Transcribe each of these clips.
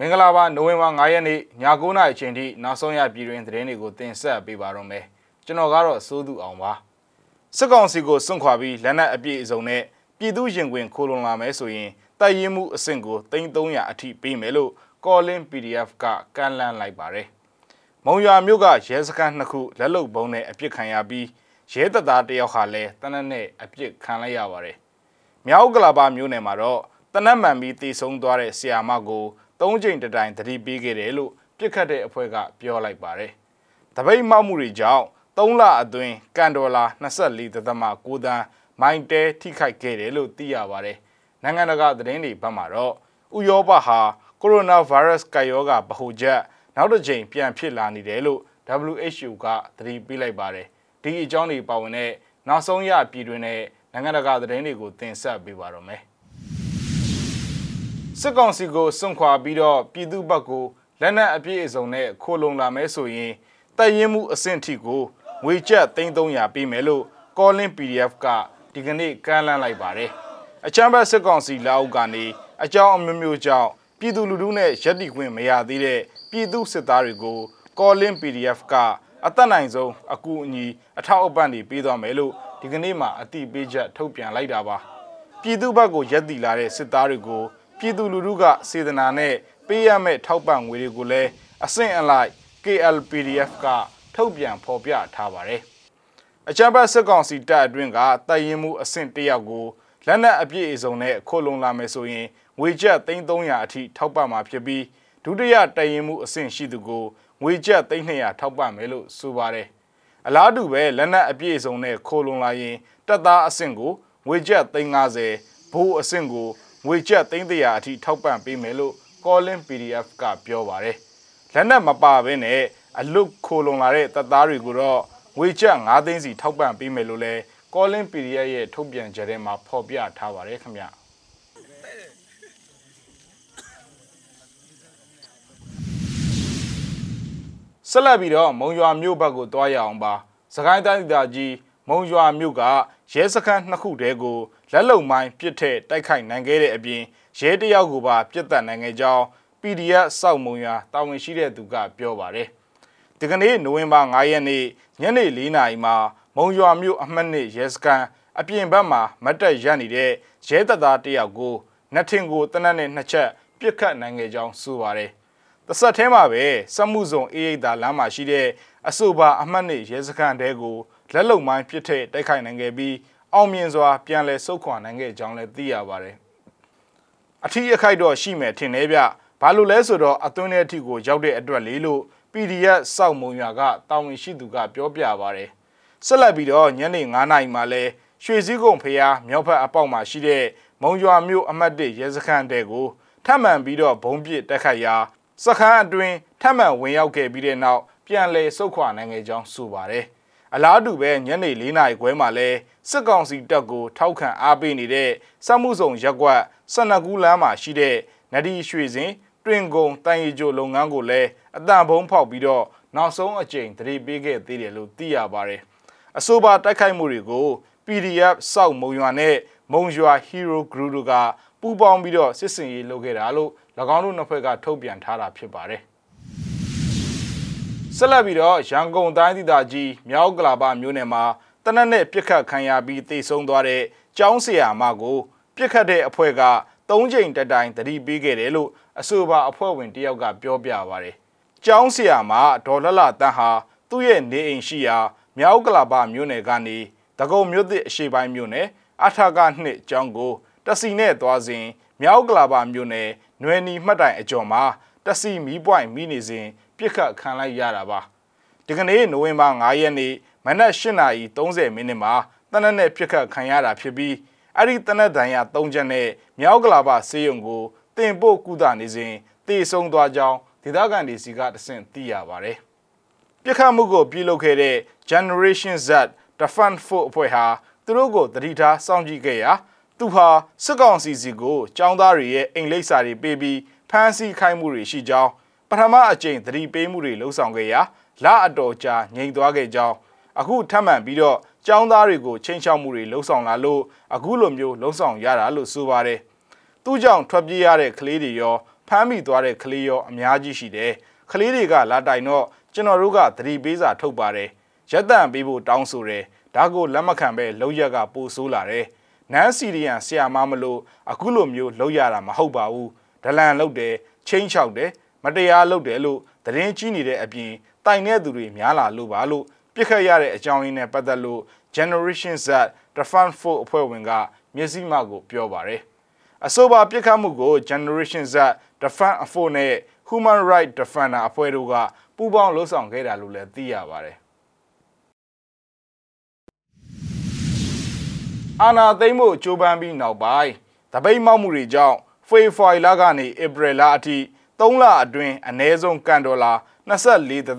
မင်္ဂလာပါနိုဝင်ဘာ9ရက်နေ့ည9:00နာရီအချိန်ထိနောက်ဆုံးရပြည်တွင်သတင်းတွေကိုတင်ဆက်ပေးပါတော့မယ်ကျွန်တော်ကတော့စိုးသူအောင်ပါစစ်ကောင်စီကိုစွန့်ခွာပြီးလက်နက်အပြည့်အစုံနဲ့ပြည်သူရင်ခွင်ခိုးလုံလာမယ်ဆိုရင်တိုက်ရင်မှုအဆင့်ကို3300အထိပေးမယ်လို့ Calling PDF ကကန့်လန့်လိုက်ပါတယ်မုံရွာမြို့ကရဲစခန်းနှစ်ခုလက်လုံပုံးနဲ့အပြစ်ခံရပြီးရဲတပ်သားတယောက်ဟာလည်းတနက်နဲ့အပြစ်ခံလိုက်ရပါတယ်မြောက်ကလာပါမြို့နယ်မှာတော့တနက်မှန်ပြီးတည်ဆုံသွားတဲ့ဆီယာမကို ၃ချိန်တတိုင်တတိပေးခဲ့တယ်လို့ပြစ်ခတ်တဲ့အဖွဲ့ကပြောလိုက်ပါတယ်။တပိတ်မောက်မှုတွေကြောင့်၃လအတွင်းကန်ဒေါ်လာ24.9တန်းမိုင်တဲထိခိုက်ခဲ့တယ်လို့သိရပါတယ်။နိုင်ငံတကာသတင်းတွေဘက်မှာတော့ဥရောပဟာကိုရိုနာဗိုင်းရပ်စ်ကာရောဂါဗဟိုချက်နောက်တစ်ကြိမ်ပြန်ဖြစ်လာနေတယ်လို့ WHO ကသတိပေးလိုက်ပါတယ်။ဒီအကြောင်းတွေပါဝင်တဲ့နောက်ဆုံးရပြည်တွင်တဲ့နိုင်ငံတကာသတင်းတွေကိုတင်ဆက်ပေးပါတော့မယ်။ စစ်ကောင်စီကိုစွန့်ခွာပြီးတော့ပြည်သူ့ဘက်ကိုလက်နက်အပြည့်အစုံနဲ့ခိုးလုံလာမဲဆိုရင်တပ်ရင်းမှုအဆင့်ထိကိုငွေကျပ်3300ပေးမယ်လို့ Calling PDF ကဒီကနေ့ကမ်းလှမ်းလိုက်ပါတယ်။အချမ်းဘတ်စစ်ကောင်စီလက်အောက်ကနေအကြောင်းအမျိုးမျိုးကြောင့်ပြည်သူလူထုနဲ့ရက်တီခွင့်မရသေးတဲ့ပြည်သူစစ်သားတွေကို Calling PDF ကအသက်နိုင်ဆုံးအကူအညီအထောက်အပံ့တွေပေးသွားမယ်လို့ဒီကနေ့မှအတိပေးချက်ထုတ်ပြန်လိုက်တာပါ။ပြည်သူ့ဘက်ကိုရက်တီလာတဲ့စစ်သားတွေကို ပြည်သူလူထုကစေတနာနဲ့ပေးရမယ့်ထောက်ပံ့ငွေတွေကိုလည်းအဆင့်အလိုက် KLPDF ကထုတ်ပြန်ဖော်ပြထားပါတယ်။အကြမ်းဖက်စစ်ကောင်စီတပ်အတွင်းကတိုက်ရင်မှုအဆင့်တယောက်ကိုလက်နက်အပြည့်အစုံနဲ့ခိုလုံလာမယ်ဆိုရင်ငွေကျပ်300အထိထောက်ပံ့မှာဖြစ်ပြီးဒုတိယတိုက်ရင်မှုအဆင့်ရှိသူကိုငွေကျပ်300ထောက်ပံ့မယ်လို့ဆိုပါတယ်။အလားတူပဲလက်နက်အပြည့်အစုံနဲ့ခိုလုံလာရင်တပ်သားအဆင့်ကိုငွေကျပ်350ဘိုးအဆင့်ကို ငွေကျပ်300အထိထောက်ပံ့ပေးမယ်လို့ Calling PDF ကပြောပါတယ်။လက်နက်မပါဘဲနဲ့အလုတ်ခိုလုံလာတဲ့တပ်သားတွေကိုတော့ငွေကျပ်9သိန်းစီထောက်ပံ့ပေးမယ်လို့လည်း Calling PDF ရဲ့ထုတ်ပြန်ကြတဲ့မှာဖော်ပြထားပါတယ်ခင်ဗျာ။ဆက်လက်ပြီးတော့မုံရွာမြို့ဘက်ကိုတွားရအောင်ပါ။စကိုင်းတိုင်းဒေသကြီး မုံရွာမြို့ကရဲစခန်းနှစ်ခုတည်းကိုလက်လုံမိုင်းပစ်ထည့်တိုက်ခိုက်နိုင်ခဲ့တဲ့အပြင်ရဲတယောက်ကိုပါပြစ်တက်နိုင်ခဲ့ကြောင်း PDF စောက်မုံရွာတာဝန်ရှိတဲ့သူကပြောပါတယ်။ဒီကနေ့နိုဝင်ဘာ9ရက်နေ့ညနေ4နာရီမှာမုံရွာမြို့အမှတ်နှစ်ရဲစခန်းအပြင်ဘက်မှာမတ်တက်ရပ်နေတဲ့ရဲတပ်သားတယောက်ကိုနှထင်ကိုတနက်နဲ့နှစ်ချက်ပြစ်ခတ်နိုင်ခဲ့ကြောင်းဆိုပါတယ်။တဆက်ထဲမှာပဲစက်မှုဇုံအေးရိတ်သာလမ်းမှာရှိတဲ့ အဆိုပါအမှတ်နှစ်ရဲစခန်းတဲကိုလက်လုံမိုင်းပစ်ထည့်တိုက်ခိုက်နိုင်ခဲ့ပြီးအောင်မြင်စွာပြန်လည်ဆုတ်ခွာနိုင်ခဲ့ကြောင်းလည်းသိရပါတယ်။အထီးအခိုက်တော့ရှိမယ်ထင်တယ်ဗျ။ဘာလို့လဲဆိုတော့အသွင်းတဲ့အထီကိုရောက်တဲ့အတွက်လေးလို့ PDF စောက်မုံရွာကတာဝန်ရှိသူကပြောပြပါတယ်။ဆက်လက်ပြီးတော့ညနေ9:00နာရီမှာလဲရွှေစည်းကုန်းဖျားမြောက်ဘက်အပေါက်မှာရှိတဲ့မုံရွာမြို့အမှတ်၁ရဲစခန်းတဲကိုထပ်မံပြီးတော့ဘုံပစ်တက်ခတ်ရာစခန်းအတွင်းထပ်မံဝင်ရောက်ခဲ့ပြီးတဲ့နောက် ပြန်လည်ဆုတ်ခွာနိုင်ခဲ့ကြောင်းဆိုပါတယ်။အလားတူပဲညနေ၄နာရီခွဲမှာလဲစစ်ကောင်စီတပ်ကိုထောက်ခံအားပေးနေတဲ့စက်မှုဆောင်ရက်ကွက်ဆနကူးလမ်းမှာရှိတဲ့နဒီရွှေစင်တွင်ကုံတန်ရီကျိုလုပ်ငန်းကိုလည်းအတန်ဘုံဖောက်ပြီးတော့နောက်ဆုံးအကြိမ်တရေပေးခဲ့သေးတယ်လို့သိရပါတယ်။အဆိုပါတိုက်ခိုက်မှုတွေကို PDF စောက်မုံရွာနဲ့မုံရွာ Hero Group တို့ကပူးပေါင်းပြီးတော့စစ်စင်ရေးလုပ်ခဲ့တာလို့၎င်းတို့နှစ်ဖက်ကထုတ်ပြန်ထားတာဖြစ်ပါတယ်။ ဆက်လက်ပြီးတော့ရန်ကုန်တိုင်းဒေသကြီးမြောက်ကလာပမြို့နယ်မှာတနက်နဲ့ပြစ်ခတ်ခံရပြီးတိတ်ဆုံးသွားတဲ့ကျောင်းဆရာမကိုပြစ်ခတ်တဲ့အဖွဲ့က၃ချိန်တက်တိုင်တတိပေးခဲ့တယ်လို့အဆိုပါအဖွဲ့ဝင်တယောက်ကပြောပြပါဗျ။ကျောင်းဆရာမဒေါ်လလတန်းဟာသူ့ရဲ့နေအိမ်ရှိရာမြောက်ကလာပမြို့နယ်ကနေတကုံမြို့သစ်အရှိပိုင်းမြို့နယ်အထာကနှစ်ကျောင်းကိုတစီနဲ့သွားစဉ်မြောက်ကလာပမြို့နယ်နွယ်နီမှတ်တိုင်အကျော်မှာတစီမီးပွိုင်မိနေစဉ် ပြစ်ခတ်ခံလိုက်ရတာပါဒီကနေ့နိုဝင်ဘာ9ရက်နေ့မနက်8:30မိနစ်မှာတနက်နဲ့ပြစ်ခတ်ခံရတာဖြစ်ပြီးအဲ့ဒီတနက်တန်ရ3ချက်နဲ့မြောက်ကလာပဆေးရုံကိုတင်ပို့ကုသနေစဉ်တေဆုံးသွားကြောင်းဒေသခံတွေစီကတဆင့်သိရပါတယ်ပြစ်ခတ်မှုကိုပြုလုပ်ခဲ့တဲ့ Generation Z Defense Force အဖွဲ့ဟာသူတို့ကိုတတိထားစောင့်ကြည့်ခဲ့ရာသူဟာစစ်ကောင်စီစီကိုចောင်းသားတွေရဲ့အိမ်လိပ်စာတွေပေးပြီးဖမ်းဆီးခိုင်းမှုတွေရှိကြောင်း ပထမအကြိမ်သတိပေးမှုတွေလှုံ့ဆော်ခဲ့ရာလအတော်ကြာငြိမ်သွားခဲ့ကြောင်းအခုထပ်မံပြီးတော့ចောင်းသားတွေကိုချိန်ချောက်မှုတွေလှုံ့ဆော်လာလို့အခုလိုမျိုးလှုံ့ဆော်ရတာလို့ဆိုပါတယ်။သူ့ကြောင့်ထွက်ပြေးရတဲ့ကလေးတွေရောဖမ်းမိသွားတဲ့ကလေးရောအများကြီးရှိတယ်ကလေးတွေကလာတိုင်တော့ကျွန်တော်တို့ကသတိပေးစာထုတ်ပါတယ်ရက်တန့်ပေးဖို့တောင်းဆိုတယ်ဒါကိုလက်မခံပဲလောက်ရကပို့ဆိုးလာတယ်နန်းစီရီယန်ဆရာမမလို့အခုလိုမျိုးလောက်ရတာမဟုတ်ပါဘူးဒလန်လောက်တယ်ချင်းချောက်တယ် မတရားလုပ်တယ်လို့သတင်းကြီးနေတဲ့အပြင်တိုင်တဲ့သူတွေများလာလို့ပါလို့ပြစ်ခတ်ရတဲ့အကြောင်းရင်းနဲ့ပတ်သက်လို့ Generation Z Defend for အဖွဲ့ဝင်ကမျက်စိမှကိုပြောပါတယ်အဆိုပါပြစ်ခတ်မှုကို Generation Z Defend for နဲ့ Human Right Defender အဖွဲ့တို့ကပူးပေါင်းလှုပ်ဆောင်ခဲ့တာလို့လည်းသိရပါတယ်အာနာသိမ့်မှုကြိုးပမ်းပြီးနောက်ပိုင်းတပိတ်မောက်မှုတွေကြောင့်ဖေဖော်ဝါရီလကနေဧပြီလအထိ 3လအတွင်းအ ਨੇ ဆုံးကန်ဒေါ်လာ24.9တ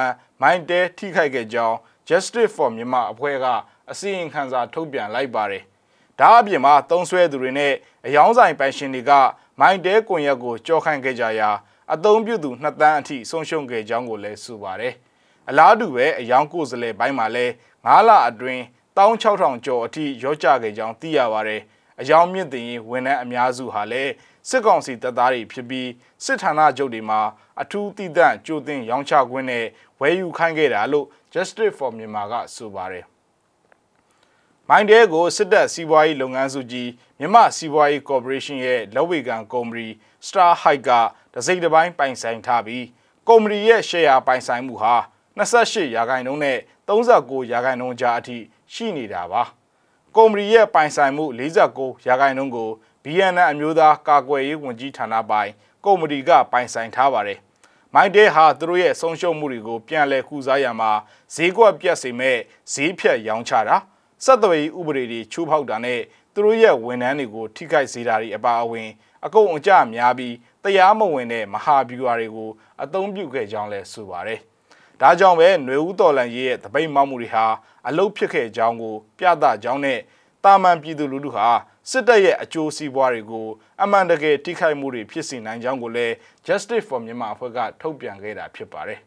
န်းမိုင်းတဲထိခိုက်ခဲ့ကြောင်း Justice for Myanmar အဖွဲ့ကအစီရင်ခံစာထုတ်ပြန်လိုက်ပါတယ်။ဒါအပြင်မှာသုံးဆွဲသူတွေနဲ့အယောင်းဆိုင်ပိုင်ရှင်တွေကမိုင်းတဲကွန်ရက်ကိုကြောခိုင်းခဲ့ကြရာအသုံးပြုသူ2တန်းအထိဆုံးရှုံးခဲ့ကြောင်းကိုလည်းဆိုပါတယ်။အလားတူပဲအယောင်းကိုယ်စားလှယ်ပိုင်းမှာလည်း9လအတွင်း16000ကျော်အထိရော့ကျခဲ့ကြောင်းသိရပါတယ်။အယောင်မြင့်တင်ရင်ဝန်ထမ်းအများစုဟာလည်း စစ်ကောင်စီတပ်သားတွေဖြစ်ပြီးစစ်ဌာနချုပ်တွေမှာအထူးတည်တံ့ကြိုတင်ရောင်းချခွင့်နဲ့ဝယ်ယူခိုင်းခဲ့တာလို့ Justice for Myanmar ကဆိုပါတယ်။မိုင်းတဲကိုစစ်တပ်စီးပွားရေးလုပ်ငန်းစုကြီးမြန်မာစီးပွားရေးကော်ပိုရေးရှင်းရဲ့လက်ဝေကန်ကုမ္ပဏီ Star Hike ကတစိမ့်တစ်ပိုင်းပိုင်ဆိုင်ထားပြီးကုမ္ပဏီရဲ့ရှယ်ယာပိုင်ဆိုင်မှုဟာ28ရာခိုင်နှုန်းနဲ့39ရာခိုင်နှုန်းကြားအထိရှိနေတာပါ။ကုမ္ပဏီရဲ့ပိုင်ဆိုင်မှု49ရာခိုင်နှုန်းကို BNN အမျိုးသားကာကွယ်ရေးဝန်ကြီးဌာနပိုင်ကုမ္ပဏီကပိုင်ဆိုင်ထားပါတယ်။မိုင်းတဲဟာသူတို့ရဲ့ဆုံးရှုံးမှုတွေကိုပြန်လည်ကုစားရမှာဈေးကွက်ပြတ်စေမဲ့ဈေးဖြတ်ရောင်းချတာစက်သွေးဥပဒေတွေချိုးဖောက်တာနဲ့သူတို့ရဲ့ဝန်ထမ်းတွေကိုထိခိုက်စေတာတွေအပါအဝင်အကုန်အကျများပြီးတရားမဝင်တဲ့မဟာဗျူဟာတွေကိုအသုံးပြုခဲ့ကြောင်းလည်းဆိုပါတယ်။ဒါကြောင့်ပဲຫນွေဦးတော်လန်ရေးရဲ့တပိတ်မောက်မှုတွေဟာအလုတ်ဖြစ်ခဲ့ကြောင်းကို ပြသကြောင်းနဲ့တာမန်ပြည်သူလူထုဟာ စစ်တပ်ရဲ့အကျိုးစီးပွားတွေကိုအမှန်တကယ်ထိခိုက်မှုတွေဖြစ်စေနိုင်ကြောင်းကိုလည်း Justice for Myanmar အဖွဲ့ကထုတ်ပြန်ခဲ့တာဖြစ်ပါတယ်။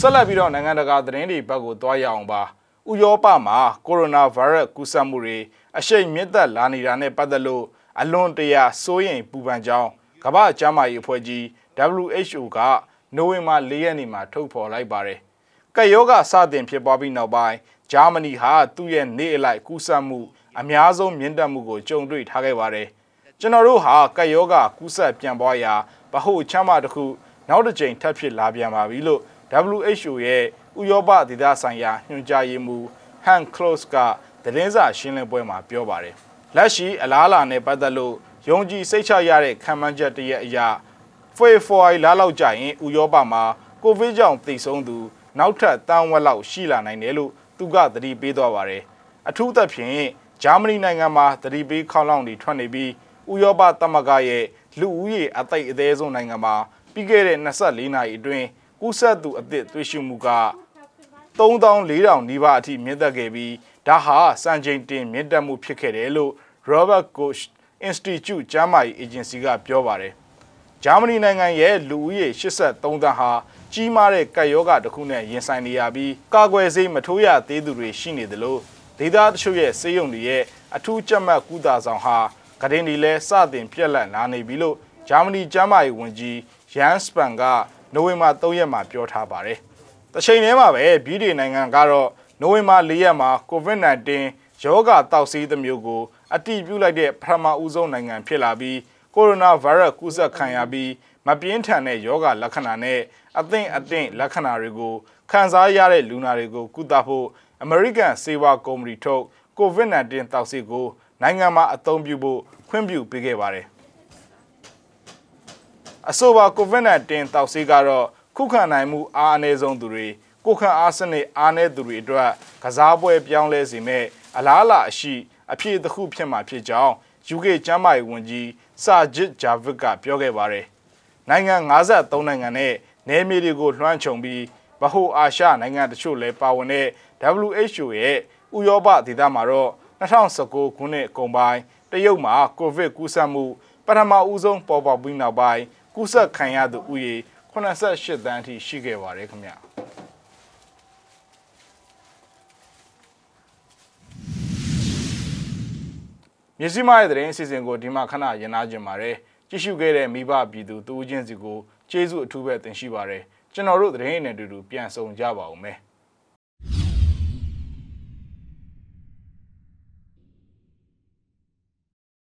ဆက်လက်ပြီးတော့နိုင်ငံတကာသတင်းတွေဘက်ကိုသွားရအောင်ပါ။ဥရောပမှာကိုရိုနာဗိုင်းရပ်စ်ကူးစက်မှုတွေအရှိန်မြင့်တက်လာနေတာနဲ့ပတ်သက်လို့အလွန်တရာစိုးရိမ်ပူပန်ကြောင်းကမ္ဘာ့ကျန်းမာရေးအဖွဲ့ကြီး WHO ကနိုဝင်ဘာ၄ရက်နေ့မှာထုတ်ဖော်လိုက်ပါတယ်။ကပ်ရောဂါစတင်ဖြစ်ပွားပြီးနောက်ပိုင်းဂျာမနီဟာသူ့ရဲ့နေအလိုက်ကူးစက်မှု အများဆုံးမြင့်တက်မှုကိုကြုံတွေ့ထားခဲ့ပါတယ်။ကျွန်တော်တို့ဟာကပ်ရောဂါကူးစက်ပြန်ပွားရာဗဟုချမ်းသာတစ်ခုနောက်တစ်ကြိမ်ထပ်ဖြစ်လာပြန်ပါပြီလို့ WHO ရဲ့ဥရောပဒေသဆိုင်ရာညွှန်ကြားရေးမှူး Han Close ကသတင်းစာရှင်းလင်းပွဲမှာပြောပါတယ်။လက်ရှိအလားအလာနဲ့ပတ်သက်လို့ယုံကြည်စိတ်ချရတဲ့ခံမှန်းချက်တရက်အရာဖေဖော်ဝါရီလလောက်ကြာရင်ဥရောပမှာကိုဗစ်ကြောင့်သေဆုံးသူ နောက်ထပ်တန်းဝက်လောက်ရှိလာနိုင်တယ်လို့သူကသတိပေးသွားပါတယ်။အထူးသဖြင့် ဂျာမနီနိုင်ငံမှာသတိပေးခေါင်းလောင်းတွေထွက်နေပြီးဥရောပသမဂ္ဂရဲ့လူဦးရေအသိအသေးဆုံးနိုင်ငံမှာပြီးခဲ့တဲ့24နာရီအတွင်းကူးစက်သူအသစ်တွေ့ရှိမှုက3400နီးပါးအထိမြင့်တက်ခဲ့ပြီးဒါဟာစံချိန်တင်မြင့်တက်မှုဖြစ်ခဲ့တယ်လို့ Robert Koch Institute ကျန်းမာရေး agency ကပြောပါတယ်။ဂျာမနီနိုင်ငံရဲ့လူဦးရေ83သန်းဟာကြီးမားတဲ့ကပ်ရောဂါတစ်ခုနဲ့ရင်ဆိုင်နေရပြီးကာကွယ်ဆေးမထိုးရသေးသူတွေရှိနေသလို ဒေသတချို့ရဲ့စေယုံတွေရဲ့အထူးကြက်မှတ်ကုသဆောင်ဟာကရင်ဒီလဲစတင်ပြက်လက်လာနေပြီလို့ဂျာမနီကျန်းမာရေးဝန်ကြီးယန်စပန်ကနိုဝင်ဘာ3ရက်မှာပြောထားပါတယ်။တချိန်တည်းမှာပဲဗြိတိန်နိုင်ငံကတော့နိုဝင်ဘာ4ရက်မှာ COVID-19 ရောဂါတောက်ဆီးသမျိုးကိုအတည်ပြုလိုက်တဲ့ပထမဦးဆုံးနိုင်ငံဖြစ်လာပြီးကိုရိုနာဗိုင်းရပ်ကူးစက်ခံရပြီးမပြင်းထန်တဲ့ယောဂလက္ခဏာနဲ့အသင့်အသင့်လက္ခဏာတွေကိုခံစားရတဲ့လူနာတွေကိုကုသဖို့ အမေရိကန်ဆေးဝါးကုမ္ပဏီထုတ် COVID-19 တောက်ဆီကိုနိုင်ငံမှာအသုံးပြုဖို့ခွင့်ပြုပေးခဲ့ပါတယ်အဆိုပါ COVID-19 တောက်ဆီကတော့ခုခံနိုင်မှုအားအနည်းဆုံးသူတွေကိုခံအားစနစ်အားနည်းသူတွေအတွက်ကစားပွဲပြောင်းလဲစေမဲ့အလားအလာအရှိအဖြစ်တစ်ခုဖြစ်မှာဖြစ်ကြောင်း UK ကျန်းမာရေးဝန်ကြီးစာဂျစ်ဂျာဗစ်ကပြောခဲ့ပါတယ်။နိုင်ငံ53နိုင်ငံနဲ့နယ်မြေတွေကိုလွှမ်းခြုံပြီး ဗဟိုအာရှနိုင်ငံတချို့လည်းပါဝင်တဲ့ WHO ရဲ့ဥရောပဒေသမှာတော့2019ခုနှစ်ကုန်ပိုင်းတရုတ်မှာကိုဗစ်ကူးစက်မှုပထမဦးဆုံးပေါ်ပေါက်ပြီးနောက်ပိုင်းကူးစက်ခံရသူဦးရေ88တန်းအထိရှိခဲ့ပါတယ်ခင်ဗျာမြစီမရဲ့သတင်းအစီအစဉ်ကိုဒီမှာခဏရင်နာကြပါတယ်ကြည့်ရှုခဲ့တဲ့မိဘပြည်သူတူဦးချင်းစီကိုကျေးဇူးအထူးပဲတင်ရှိပါတယ် ကျွန်တော်တို့သတင်းနဲ့အတူတူပြန်ဆောင်ကြပါဦးမယ်